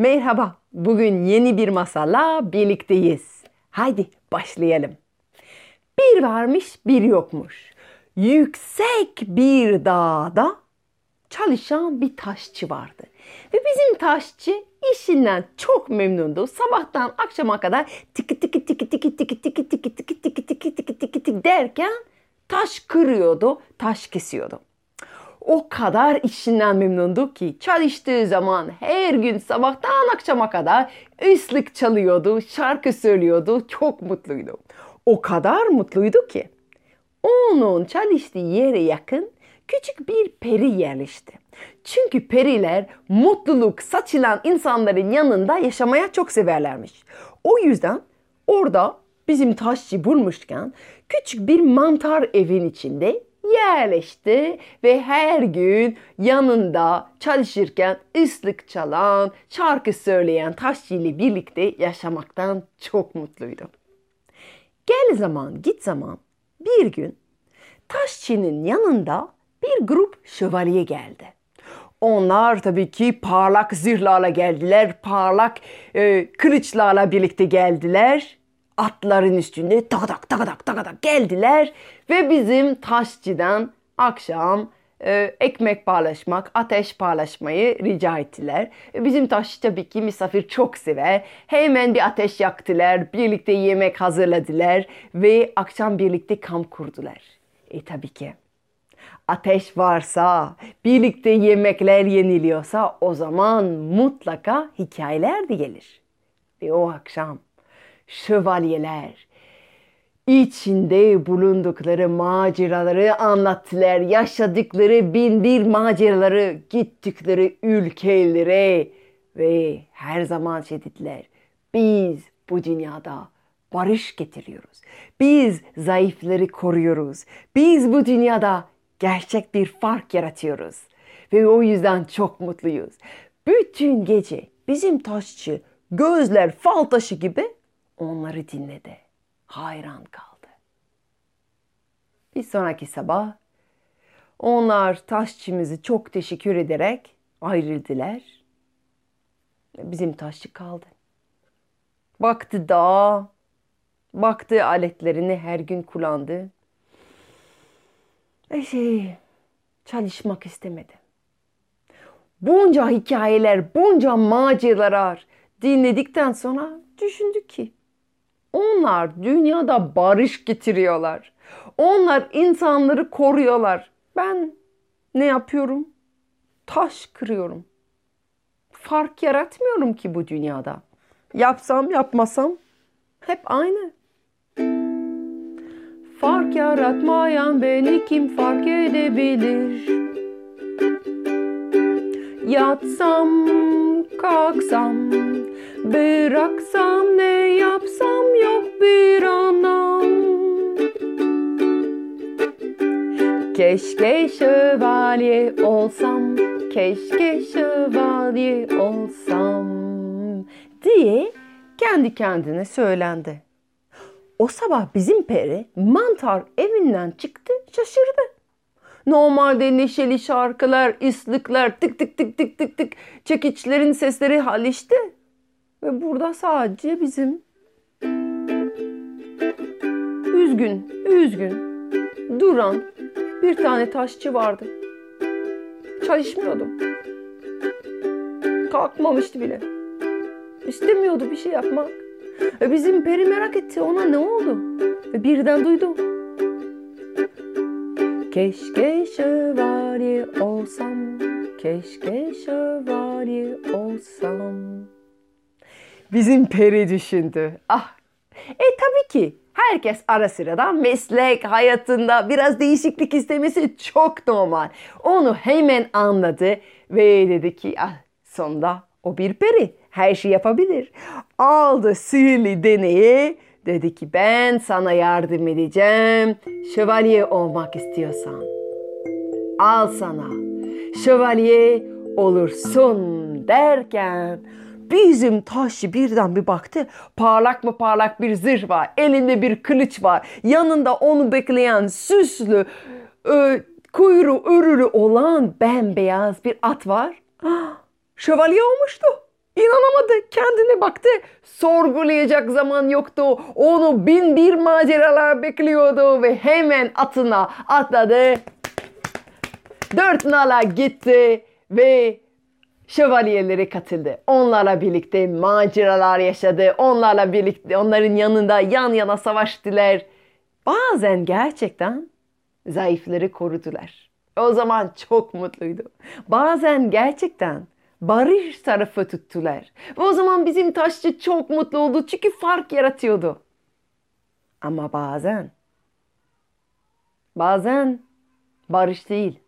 Merhaba, bugün yeni bir masalla birlikteyiz. Haydi başlayalım. Bir varmış bir yokmuş. Yüksek bir dağda çalışan bir taşçı vardı. Ve bizim taşçı işinden çok memnundu. Sabahtan akşama kadar tiki tiki tiki tiki tiki tiki tiki tiki tiki tiki tiki tiki tiki derken taş kırıyordu, taş kesiyordu. O kadar işinden memnundu ki çalıştığı zaman her gün sabahtan akşama kadar ıslık çalıyordu, şarkı söylüyordu, çok mutluydu. O kadar mutluydu ki onun çalıştığı yere yakın küçük bir peri yerleşti. Çünkü periler mutluluk saçılan insanların yanında yaşamaya çok severlermiş. O yüzden orada bizim taşçı bulmuşken küçük bir mantar evin içinde yerleşti ve her gün yanında çalışırken ıslık çalan, şarkı söyleyen taşçı ile birlikte yaşamaktan çok mutluydu. Gel zaman git zaman bir gün taşçının yanında bir grup şövalye geldi. Onlar tabii ki parlak zırhlarla geldiler, parlak e, kılıçlarla birlikte geldiler. Atların üstünde takadak takadak takadak geldiler ve bizim taşçıdan akşam e, ekmek paylaşmak, ateş paylaşmayı rica ettiler. E, bizim taşçı tabii ki misafir çok sever. Hemen bir ateş yaktılar, birlikte yemek hazırladılar ve akşam birlikte kamp kurdular. E tabii ki ateş varsa, birlikte yemekler yeniliyorsa o zaman mutlaka hikayeler de gelir. Ve o akşam şövalyeler içinde bulundukları maceraları anlattılar. Yaşadıkları bin bir maceraları, gittikleri ülkelere ve her zaman şey dediler. Biz bu dünyada barış getiriyoruz. Biz zayıfları koruyoruz. Biz bu dünyada gerçek bir fark yaratıyoruz. Ve o yüzden çok mutluyuz. Bütün gece bizim taşçı gözler fal taşı gibi onları dinledi. Hayran kaldı. Bir sonraki sabah onlar taşçımızı çok teşekkür ederek ayrıldılar. Bizim taşçı kaldı. Baktı dağa, baktı aletlerini her gün kullandı. E şey, çalışmak istemedi. Bunca hikayeler, bunca maceralar dinledikten sonra düşündü ki onlar dünyada barış getiriyorlar. Onlar insanları koruyorlar. Ben ne yapıyorum? Taş kırıyorum. Fark yaratmıyorum ki bu dünyada. Yapsam yapmasam hep aynı. Fark yaratmayan beni kim fark edebilir? Yatsam, kalksam, bıraksam ne yapsam yok bir anlam. Keşke şövalye olsam, keşke şövalye olsam diye kendi kendine söylendi. O sabah bizim peri mantar evinden çıktı şaşırdı. Normalde neşeli şarkılar, ıslıklar, tık tık tık tık tık tık çekiçlerin sesleri halişti. Ve burada sadece bizim üzgün, üzgün, duran bir tane taşçı vardı. Çalışmıyordu. Kalkmamıştı bile. İstemiyordu bir şey yapmak. Ve bizim peri merak etti ona ne oldu? Ve birden duydu. Keşke şövalye olsam, keşke şövalye olsam. Bizim peri düşündü. Ah, e tabii ki herkes ara sıradan meslek hayatında biraz değişiklik istemesi çok normal. Onu hemen anladı ve dedi ki ah, sonunda o bir peri her şey yapabilir. Aldı sihirli deneyi dedi ki ben sana yardım edeceğim. Şövalye olmak istiyorsan. Al sana. Şövalye olursun derken bizim taşçı birden bir baktı. Parlak mı parlak bir zırh var. Elinde bir kılıç var. Yanında onu bekleyen süslü, e, kuyruğu örülü olan bembeyaz bir at var. Şövalye olmuştu. İnanamadı. Kendine baktı. Sorgulayacak zaman yoktu. Onu bin bir maceralar bekliyordu ve hemen atına atladı. Dört nala gitti ve şövalyelere katıldı. Onlarla birlikte maceralar yaşadı. Onlarla birlikte onların yanında yan yana savaştılar. Bazen gerçekten zayıfları korudular. O zaman çok mutluydu. Bazen gerçekten barış tarafı tuttular. Ve o zaman bizim taşçı çok mutlu oldu çünkü fark yaratıyordu. Ama bazen bazen barış değil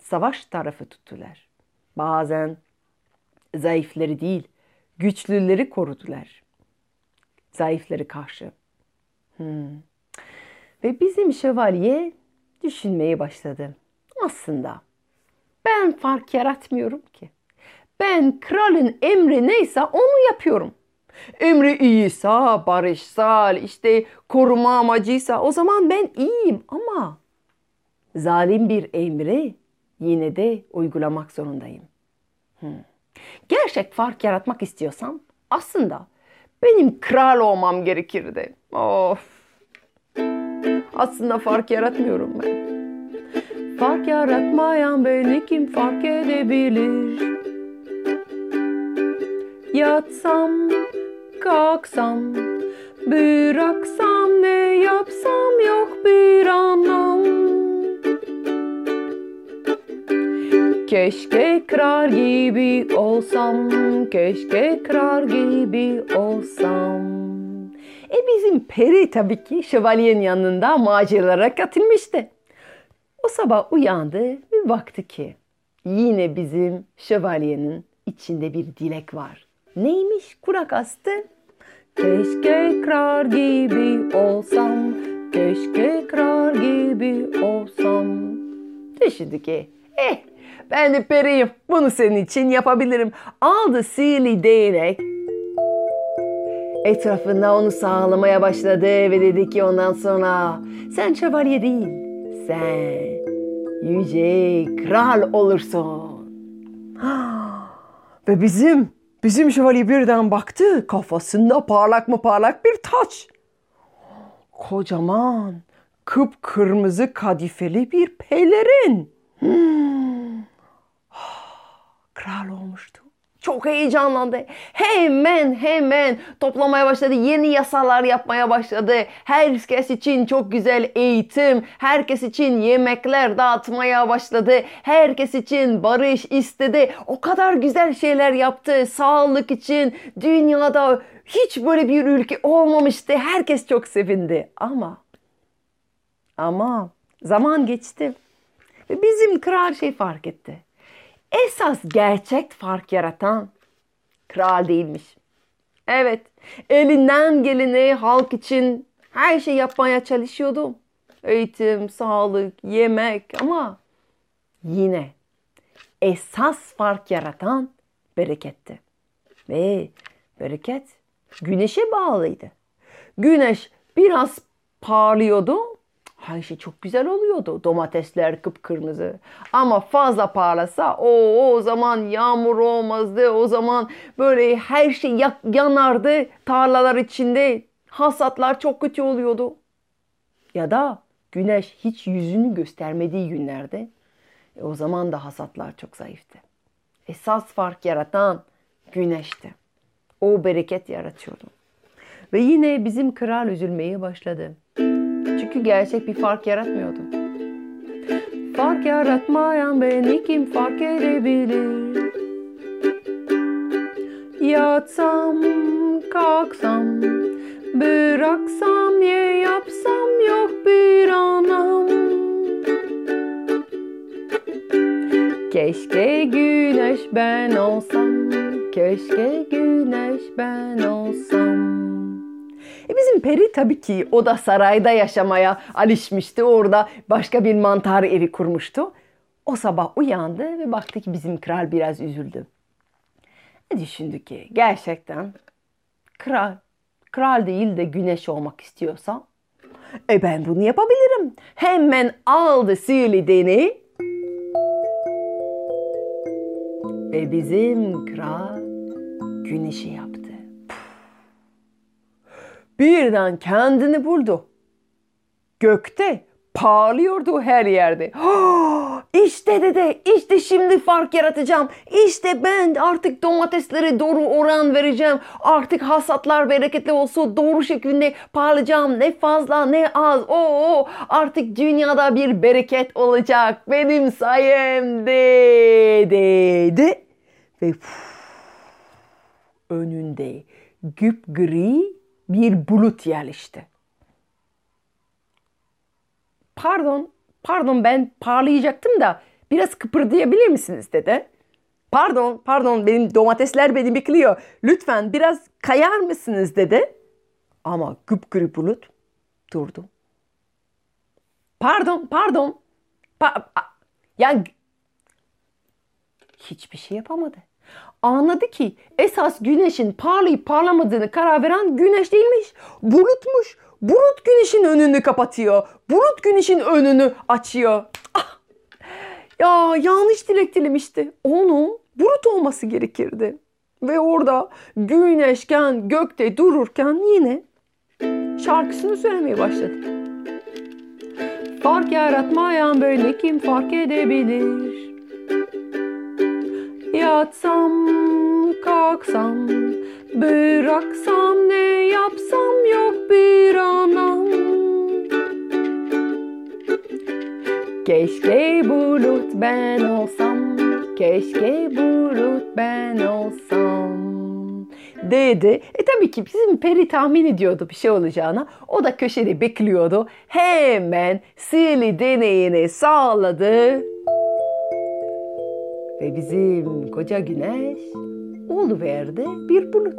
savaş tarafı tuttular. Bazen zayıfları değil güçlüleri korudular. Zayıfları karşı. Hmm. Ve bizim şövalye düşünmeye başladı. Aslında ben fark yaratmıyorum ki. Ben kralın emri neyse onu yapıyorum. Emri iyiyse, barışsal, işte koruma amacıysa o zaman ben iyiyim ama zalim bir emri yine de uygulamak zorundayım. Hmm. Gerçek fark yaratmak istiyorsam aslında benim kral olmam gerekirdi. Of. Aslında fark yaratmıyorum ben. Fark yaratmayan beni kim fark edebilir? Yatsam, kalksam, bıraksam ne yapsam yok bir anlam. Keşke kral gibi olsam, keşke kral gibi olsam. E bizim peri tabii ki şövalyenin yanında maceralara katılmıştı. O sabah uyandı ve baktı ki yine bizim şövalyenin içinde bir dilek var. Neymiş kurak astı? Keşke kral gibi olsam, keşke kral gibi olsam. Düşündü ki, eh ben de periyim, bunu senin için yapabilirim. Aldı sihirli değnek, etrafında onu sağlamaya başladı ve dedi ki ondan sonra sen şövalye değil, sen yüce kral olursun. Ve bizim, bizim şövalye birden baktı kafasında parlak mı parlak bir taç. Kocaman, kıpkırmızı kadifeli bir pelerin. Hmm. Kral olmuştu. Çok heyecanlandı. Hemen hemen toplamaya başladı. Yeni yasalar yapmaya başladı. Herkes için çok güzel eğitim, herkes için yemekler dağıtmaya başladı. Herkes için barış istedi. O kadar güzel şeyler yaptı. Sağlık için dünyada hiç böyle bir ülke olmamıştı. Herkes çok sevindi. Ama ama zaman geçti. Ve bizim kral şey fark etti esas gerçek fark yaratan kral değilmiş. Evet, elinden geleni halk için her şey yapmaya çalışıyordu. Eğitim, sağlık, yemek ama yine esas fark yaratan bereketti. Ve bereket güneşe bağlıydı. Güneş biraz parlıyordu şey çok güzel oluyordu. Domatesler kıpkırmızı. Ama fazla parlasa o o zaman yağmur olmazdı. O zaman böyle her şey yanardı. Tarlalar içinde hasatlar çok kötü oluyordu. Ya da güneş hiç yüzünü göstermediği günlerde e, o zaman da hasatlar çok zayıftı. Esas fark yaratan güneşti. O bereket yaratıyordu. Ve yine bizim kral üzülmeye başladı. Çünkü gerçek bir fark yaratmıyordu. Fark yaratmayan beni kim fark edebilir? Yatsam, kalksam, bıraksam, ye yapsam yok bir anlam. Keşke güneş ben olsam, keşke güneş ben olsam. E bizim peri tabii ki o da sarayda yaşamaya alışmıştı. Orada başka bir mantar evi kurmuştu. O sabah uyandı ve baktı ki bizim kral biraz üzüldü. E düşündü ki gerçekten kral, kral değil de güneş olmak istiyorsa e ben bunu yapabilirim. Hemen aldı sihirli değneği ve bizim kral güneşi yaptı. Birden kendini buldu. Gökte parlıyordu her yerde. İşte dede, işte şimdi fark yaratacağım. İşte ben artık domateslere doğru oran vereceğim. Artık hasatlar bereketli olsun. Doğru şekilde parlayacağım. Ne fazla ne az. Oo, artık dünyada bir bereket olacak. Benim sayemde dedi. Ve önünde güp gri bir bulut yerleşti. Pardon, pardon ben parlayacaktım da biraz kıpırdayabilir misiniz dedi. Pardon, pardon benim domatesler beni bekliyor. Lütfen biraz kayar mısınız dedi. Ama güpgürü bulut durdu. Pardon, pardon. Pa yani hiçbir şey yapamadı. Anladı ki esas güneşin parlayıp parlamadığını karar veren güneş değilmiş. Bulutmuş. Bulut güneşin önünü kapatıyor. Bulut güneşin önünü açıyor. Ah! Ya yanlış dilek dilemişti. Onun bulut olması gerekirdi. Ve orada güneşken gökte dururken yine şarkısını söylemeye başladı. Fark yaratmayan böyle kim fark edebilir? Yatsam, kalksam, bıraksam ne yapsam yok bir anam. Keşke bulut ben olsam, keşke bulut ben olsam dedi. E tabii ki bizim peri tahmin ediyordu bir şey olacağına. O da köşede bekliyordu. Hemen sihirli deneyini sağladı. Ve bizim koca güneş verdi bir bulut.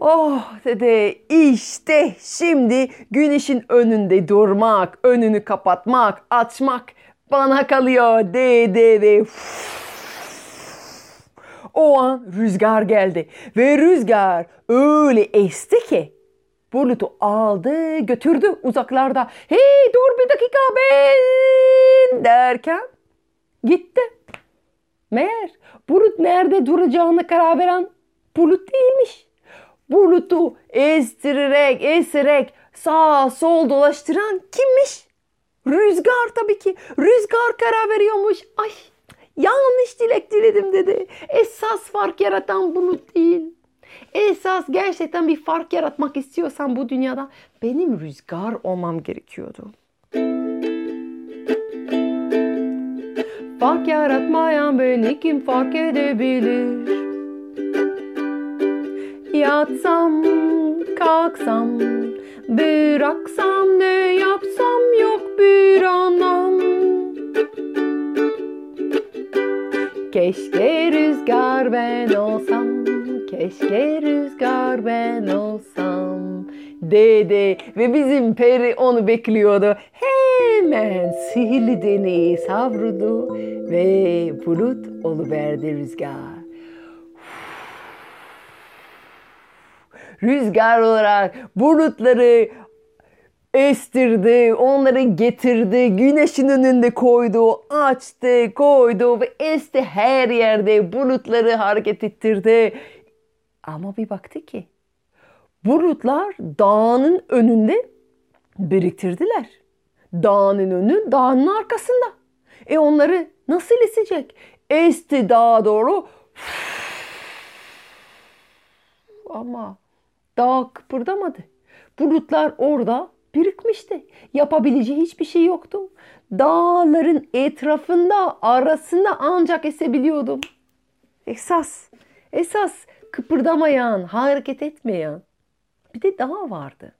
Oh dedi işte şimdi güneşin önünde durmak, önünü kapatmak, açmak bana kalıyor dedi ve o an rüzgar geldi ve rüzgar öyle esti ki bulutu aldı götürdü uzaklarda. Hey dur bir dakika ben derken gitti. Meğer bulut nerede duracağını karar veren bulut değilmiş. Bulutu estirerek, esirerek sağ sol dolaştıran kimmiş? Rüzgar tabii ki. Rüzgar karar veriyormuş. Ay yanlış dilek diledim dedi. Esas fark yaratan bulut değil. Esas gerçekten bir fark yaratmak istiyorsan bu dünyada benim rüzgar olmam gerekiyordu. Fark yaratmayan beni kim fark edebilir? Yatsam, kalksam, bıraksam ne yapsam yok bir anlam. Keşke rüzgar ben olsam, keşke rüzgar ben olsam dedi ve bizim peri onu bekliyordu. Hemen sihirli deneyi savruldu ve bulut oluverdi rüzgar. Rüzgar olarak bulutları estirdi, onları getirdi, güneşin önünde koydu, açtı, koydu ve esti her yerde bulutları hareket ettirdi. Ama bir baktı ki bulutlar dağının önünde biriktirdiler. Dağının önü dağın arkasında. E onları nasıl esecek? Esti dağa doğru. Ama dağ kıpırdamadı. Bulutlar orada birikmişti. Yapabileceği hiçbir şey yoktu. Dağların etrafında arasında ancak esebiliyordum. Esas, esas kıpırdamayan, hareket etmeyen bir de dağ vardı.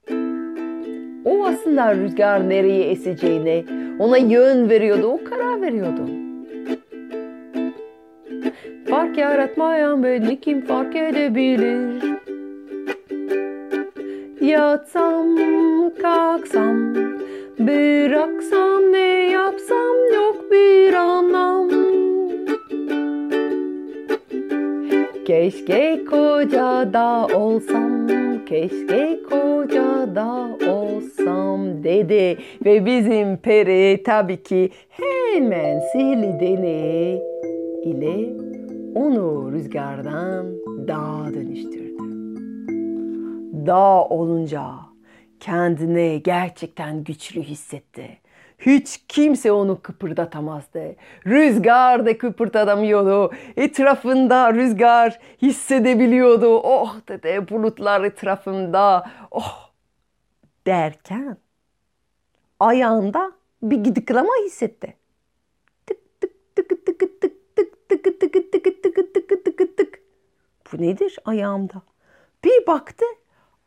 O aslında rüzgar nereye eseceğine ona yön veriyordu, o karar veriyordu. Fark yaratmayan beni kim fark edebilir? Yatsam, kalksam, bıraksam ne yapsam yok bir anlam. Keşke koca da olsam, keşke koca da olsam dedi. Ve bizim peri tabii ki hemen sihirli deney ile onu rüzgardan dağa dönüştürdü. Dağ olunca kendini gerçekten güçlü hissetti. Hiç kimse onu kıpırdatamazdı. Rüzgar da kıpırdatamıyordu. Etrafında rüzgar hissedebiliyordu. Oh dedi bulutlar etrafında. Oh derken ayağında bir gidiklama hissetti. Tık tık tık tık tık tık tık tık tık tık tık tık tık. Bu nedir ayağımda? Bir baktı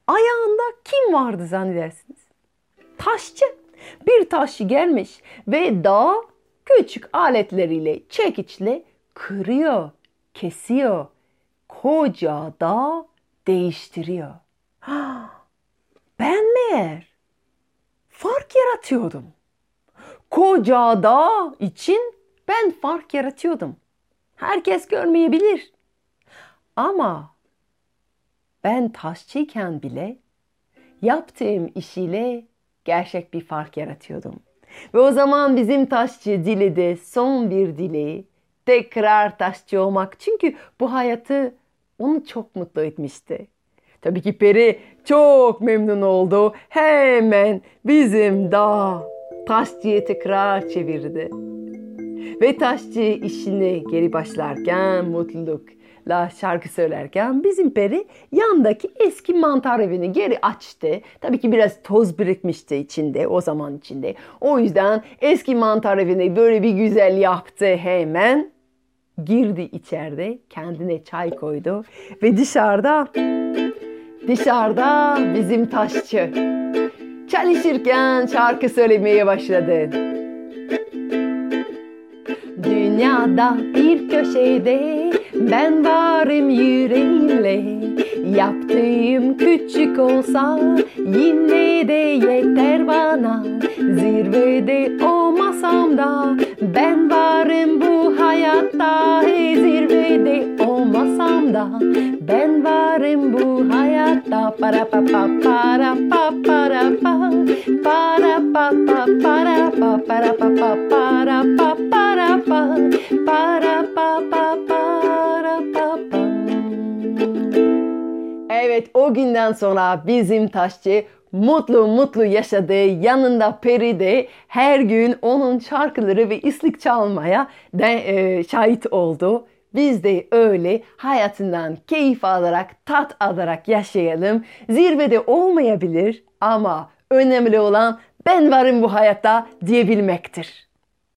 ayağında kim vardı zannedersiniz? Taşçı. Bir taşçı gelmiş ve dağ küçük aletleriyle, çekiçle kırıyor, kesiyor. Koca dağ değiştiriyor. Ben meğer fark yaratıyordum. Koca dağ için ben fark yaratıyordum. Herkes görmeyebilir. Ama ben taşçıyken bile yaptığım işiyle gerçek bir fark yaratıyordum. Ve o zaman bizim taşçı dili de son bir dili tekrar taşçı olmak. Çünkü bu hayatı onu çok mutlu etmişti. Tabii ki peri çok memnun oldu. Hemen bizim dağ taşçıyı tekrar çevirdi. Ve taşçı işine geri başlarken mutlulukla şarkı söylerken bizim peri yandaki eski mantar evini geri açtı. Tabii ki biraz toz birikmişti içinde o zaman içinde. O yüzden eski mantar evini böyle bir güzel yaptı hemen. Girdi içeride kendine çay koydu ve dışarıda dışarıda bizim taşçı çalışırken şarkı söylemeye başladı. Dünyada bir köşede ben varım yüreğimle Yaptığım küçük olsa yine de yeter bana. Zirvede olmasam ben varım bu hayatta. Hey, Zirvede olmasam da ben varım bu hayatta. Para pa pa para pa para pa Para pa pa para pa para pa pa para pa para pa Para pa pa Evet o günden sonra bizim taşçı mutlu mutlu yaşadı. Yanında Peri de her gün onun şarkıları ve islik çalmaya de, e, şahit oldu. Biz de öyle hayatından keyif alarak, tat alarak yaşayalım. Zirvede olmayabilir ama önemli olan ben varım bu hayatta diyebilmektir.